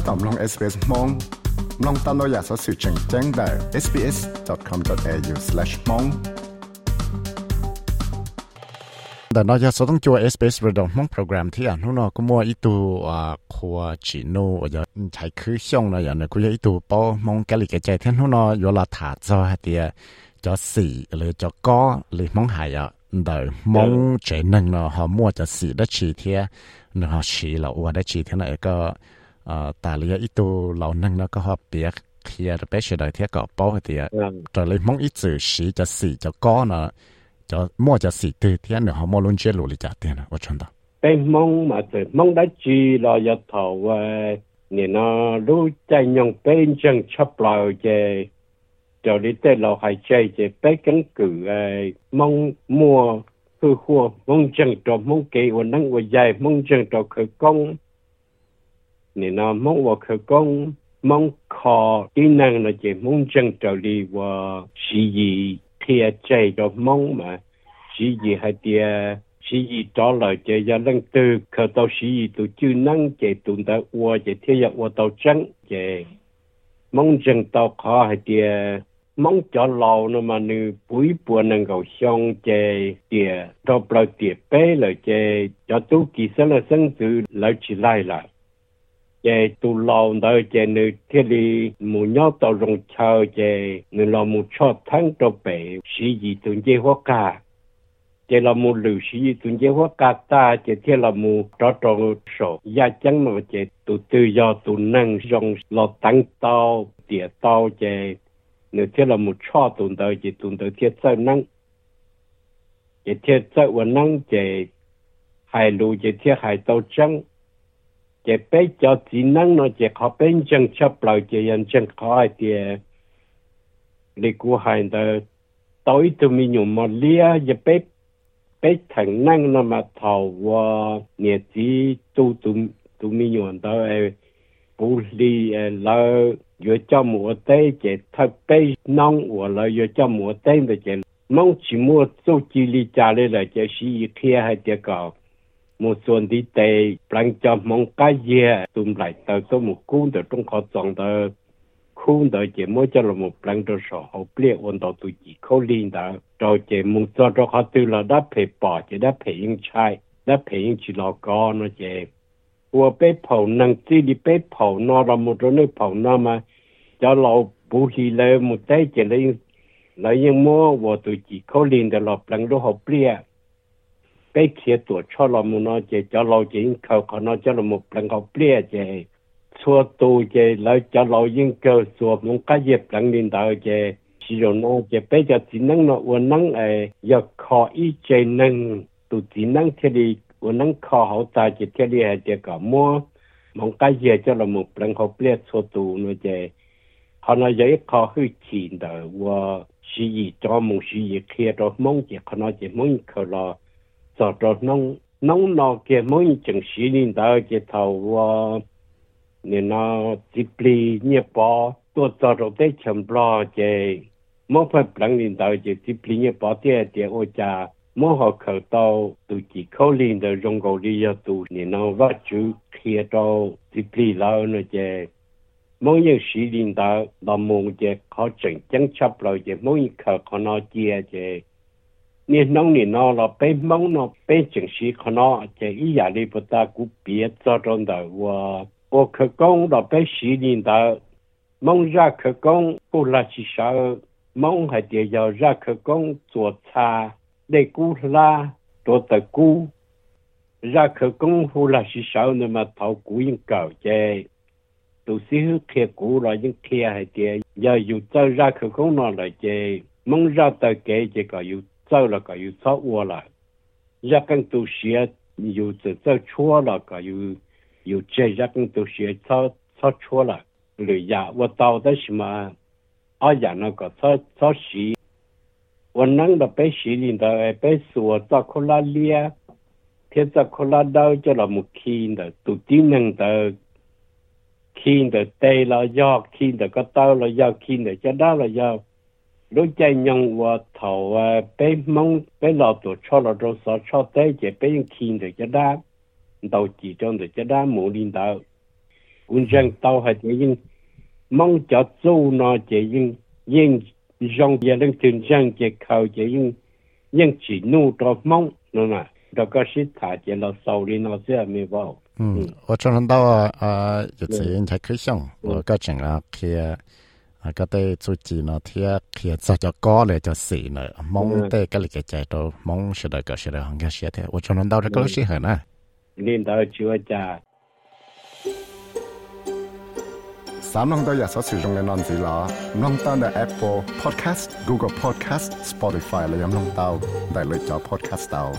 ถ้าตอมลอง SBS มองลองตามเราอยากสอสื่อแจ้งแจ้งได้ sbs.com.au/mong แต่นอกจากต้องจัว SBS ระดับมองโปรแกรมที่อ่านนู่นก็มัวอีตัวอ่าคัวจีโน่อย่าใช้คือช่องนะอย่างนี้กูจะอีตัวป้อมองกะลิกใจเท่านู่นอยู่ละถาจอเดียจอสี่หรือจอก็หรือมองหายอะเดี๋ยวมองเจนึงเนาะเขามัวจะสี่ได้ชีเทียเนาะชีเราว่าได้ชีเท่านั้นก็ แต่เรียอีตัวเรานั่งเนาะก็เขาเปียกเคลียร์ไปเฉยๆเทียก็ป้อเดียแต่เลยมองอีจือสีจะสี่จะก็เนาะ cho mua cho xì tư thì anh họ mua luôn chế lũ lý trả tiền à, 我真的。bên mong mà từ mong đã chi là giờ thầu và nè nó lúc chạy nhung bên chân chấp lại về cho đi tới lò hải chơi về bé cắn cử mong mua hư khua mong chân cho mong kỳ và năng và dài mong chân cho khởi công nè nó mong vào khởi công mong khó kỹ năng là chỉ mong chân trở đi và chỉ gì thì chạy cho mong mà chỉ gì hay tia chỉ gì đó là chạy ra lăng từ khởi tàu chỉ gì tụ chư năng chạy tụ ta ua chạy thiết ya ua tàu trắng chạy mong chân tàu khó hay tia mong cho lâu nó mà nữ bụi bùa năng cầu xong chê tìa đó bao tìa bé là chê cho tu kỳ sân là sân tử lại chỉ lại lại chế tu lâu đó chế nữ thiết đi mù nhau tàu rong chờ chế nữ lo mù cho thắng cho bể, sĩ gì tuần chế hóa cả chế là mù lử sĩ gì tuần chế hóa cả ta chế thiết là mù cho tròn sổ. Gia chẳng mà chế tu tự do tu năng rong lo tăng tàu tỉa tàu chế nữ thiết là mù cho tuần đó chế tuần đó thiết sơ năng. Chế thiết sơ năng chế hai lù chế thiết hai tàu trắng chế bé cho chỉ năng nó chế khó bên chân chấp lại chế nhân chân khó thì lý cú hành đó tối tụi mình dùng mà lia chế bé bé thằng năng nó mà thầu và nhẹ chỉ tu tụi tụi mình dùng đó bù li là vừa cho mùa tết chế thật bé nông và là vừa cho mùa tết thì chế mong chỉ mua số chỉ li trả lại là chế sĩ kia hay chế cầu một xuân đi tê bằng cho mong cái gì tùm lại tờ số một cuốn tờ trong khó chọn tờ khuôn tờ chỉ mỗi cho là một bằng tờ sổ hậu bia ổn tờ tù chỉ khâu liên tờ rồi chỉ mong cho cho khó tư là đã phê bỏ chỉ đã phê yên chai đã phê yên chỉ là có nó chỉ của bế phẩu năng chi đi bế phẩu nó là một chỗ nơi phẩu nó mà cho lâu bù hì lê một tay chỉ lấy lấy những mô và tù chỉ khâu liên tờ là bằng tờ hậu bia bé kia tuổi cho là một nó chỉ cho lâu chỉ cầu còn nó cho là một lần học bia chỉ xua tu chỉ lấy cho lâu yên cơ xua một cái dịp lần liên đầu chỉ chỉ rồi nó chỉ bé cho chỉ năng nó uốn năng ấy giờ khó ý chỉ năng. Tu chỉ năng thế đi uốn năng khó hậu ta chỉ thế đi hay chỉ cả mua mong cái gì cho là một lần học bia, xua tu nó chỉ họ nói dễ khó hư chỉ đời và sử gì cho một sử gì kia đó mong chỉ họ nói chỉ mong khờ lo cho cho nông nông nó kia mỗi chừng xí nên đó kia thầu và nên nó tiếp li nhẹ bỏ tôi cho cho tới chấm lo kia mỗi phải bằng nên đó kia tiếp li nhẹ bỏ tiền tiền ô cha mỗi họ khởi tàu từ chỉ khâu linh đó rong cầu đi cho tù nên nó vắt chú kia tàu tiếp li lao nó kia mỗi những xí nên đó là một kia khó chừng chẳng chấp lại kia mỗi khởi khó nó chia kia 你弄你弄了被蒙了被警示可能这一压力不大，估别造成的我我可讲了被洗领的蒙热可讲不拉起手，蒙还得要热可讲做茶，那估啦做的估，热可讲不拉起手那么头估应搞这。都是贴估了，应贴还得要有做热可讲了来这蒙热的给这个有。 走了个又走我了，一根都学又走走错了个又又这一根都学走走错了，累呀！我到的什么啊呀那个走走西，我弄了被西领导哎被说找可拉列，天找可拉到就那么轻的，都顶能的。轻的带了要轻的个到了要轻的就到了要。lúc chạy nhung và thầu bé mong bé lọ tổ cho lọ đồ sợ cho tế chỉ bé những khi được cho đá đầu chỉ trong được cho đá mũ linh đạo quân dân tàu hay chỉ những mong cho chú nó chỉ những những dòng gia đình thường dân chỉ khâu chỉ những những chỉ nu đó mong nó nè đó có sĩ thả chỉ là sau đi nó sẽ mi vào 嗯，我常常到啊，有次人才可以想，我个整啊，去 啊，个对做字呢，贴去做就高了就死了，蒙对个里个在都蒙是的个是的，很个些的，我常常到这个是很啊。 nên đó chưa cha 三弄到也所使用的นั่นสิ啦，弄到的 Apple Podcast、Google Podcast、Spotify เลยยัง弄到ได้เลยจอ Podcast 到。